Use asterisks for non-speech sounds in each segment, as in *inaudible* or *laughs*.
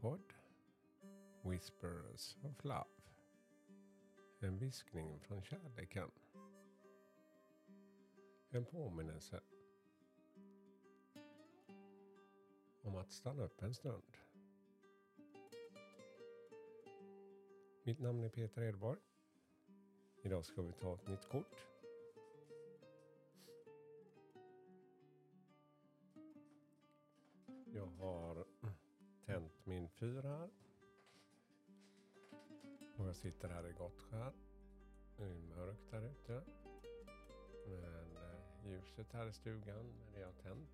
Podd Whispers of Love. En viskning från kärleken. En påminnelse om att stanna upp en stund. Mitt namn är Peter Edborg. Idag ska vi ta ett nytt kort. Jag har min fyr här. Och jag sitter här i Gottskär. Det är mörkt där ute. Men eh, ljuset här i stugan, när det har tänt,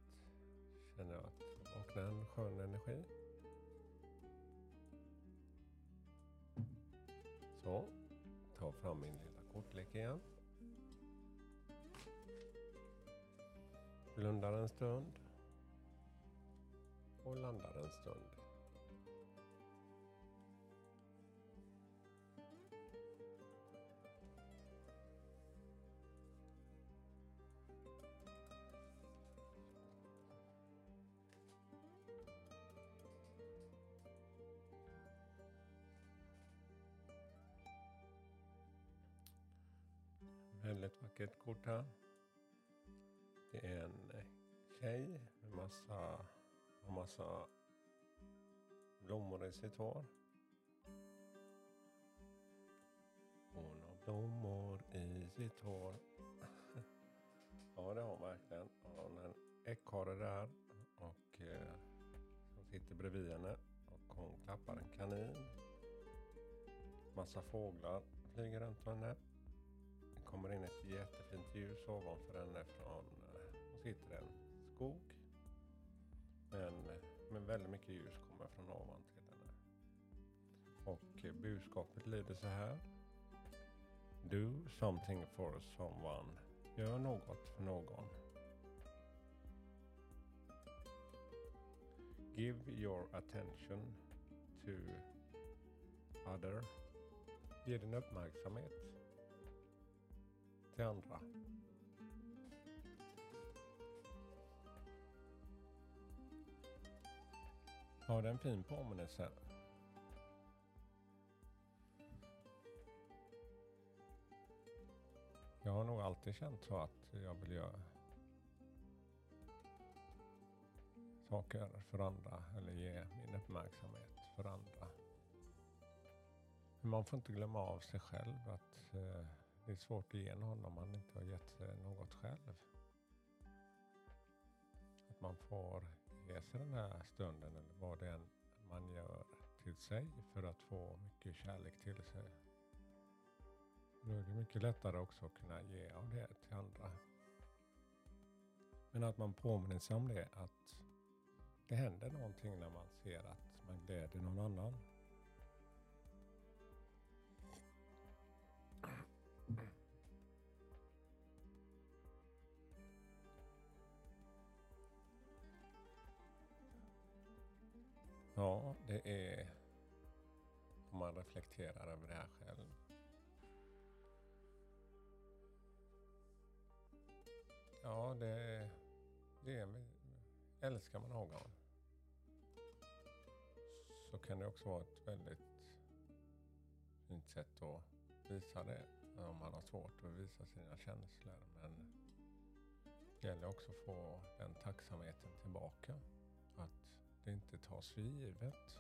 känner jag att det vaknar en skön energi. Så, ta fram min lilla kortlek igen. Blundar en stund. Och landar en stund. Väldigt vackert kort här. Det är en tjej med massa, med massa blommor i sitt hår. Hon har blommor i sitt hår. *laughs* ja, det har hon verkligen. Hon har en ekorre där och eh, som sitter bredvid henne och hon klappar en kanin. Massa fåglar flyger runt henne kommer in ett jättefint ljus ovanför henne från, eh, hon sitter i en skog. Men, men väldigt mycket ljus kommer från ovan till henne. Och budskapet lyder så här. Do something for someone. Gör något för någon. Give your attention to other. Ge din uppmärksamhet till andra. Ja, det är en fin påminnelse. Jag har nog alltid känt så att jag vill göra saker för andra eller ge min uppmärksamhet för andra. Men man får inte glömma av sig själv att eh, det är svårt att ge någon om man inte har gett något själv. Att man får ge sig den här stunden eller vad det än man gör till sig för att få mycket kärlek till sig. Då är det mycket lättare också att kunna ge av det till andra. Men att man påminner sig om det, att det händer någonting när man ser att man gläder någon annan. Ja, det är om man reflekterar över det här själv. Ja, det, det är, älskar man någon så kan det också vara ett väldigt fint sätt att visa det om man har svårt att visa sina känslor. Men det gäller också att få den tacksamheten tillbaka. Det tas för givet.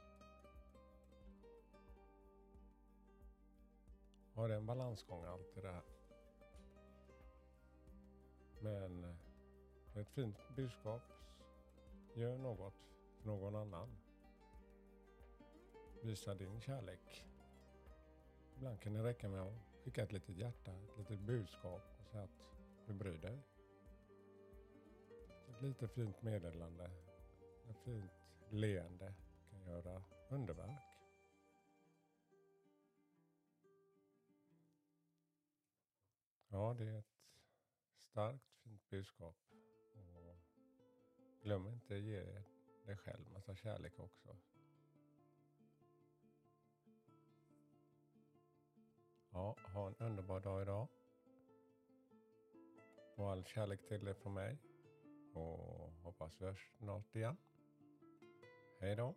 Ja, det är en balansgång allt det där. Men eh, ett fint budskap. Gör något för någon annan. Visa din kärlek. Ibland kan det räcka med att skicka ett litet hjärta, ett litet budskap och säga att du bryr dig. Ett litet fint meddelande. Ett fint leende kan göra underverk. Ja, det är ett starkt fint budskap. Och glöm inte att ge dig själv massa kärlek också. Ja, ha en underbar dag idag. Och all kärlek till dig från mig. Och hoppas vi hörs snart igen. Hej då.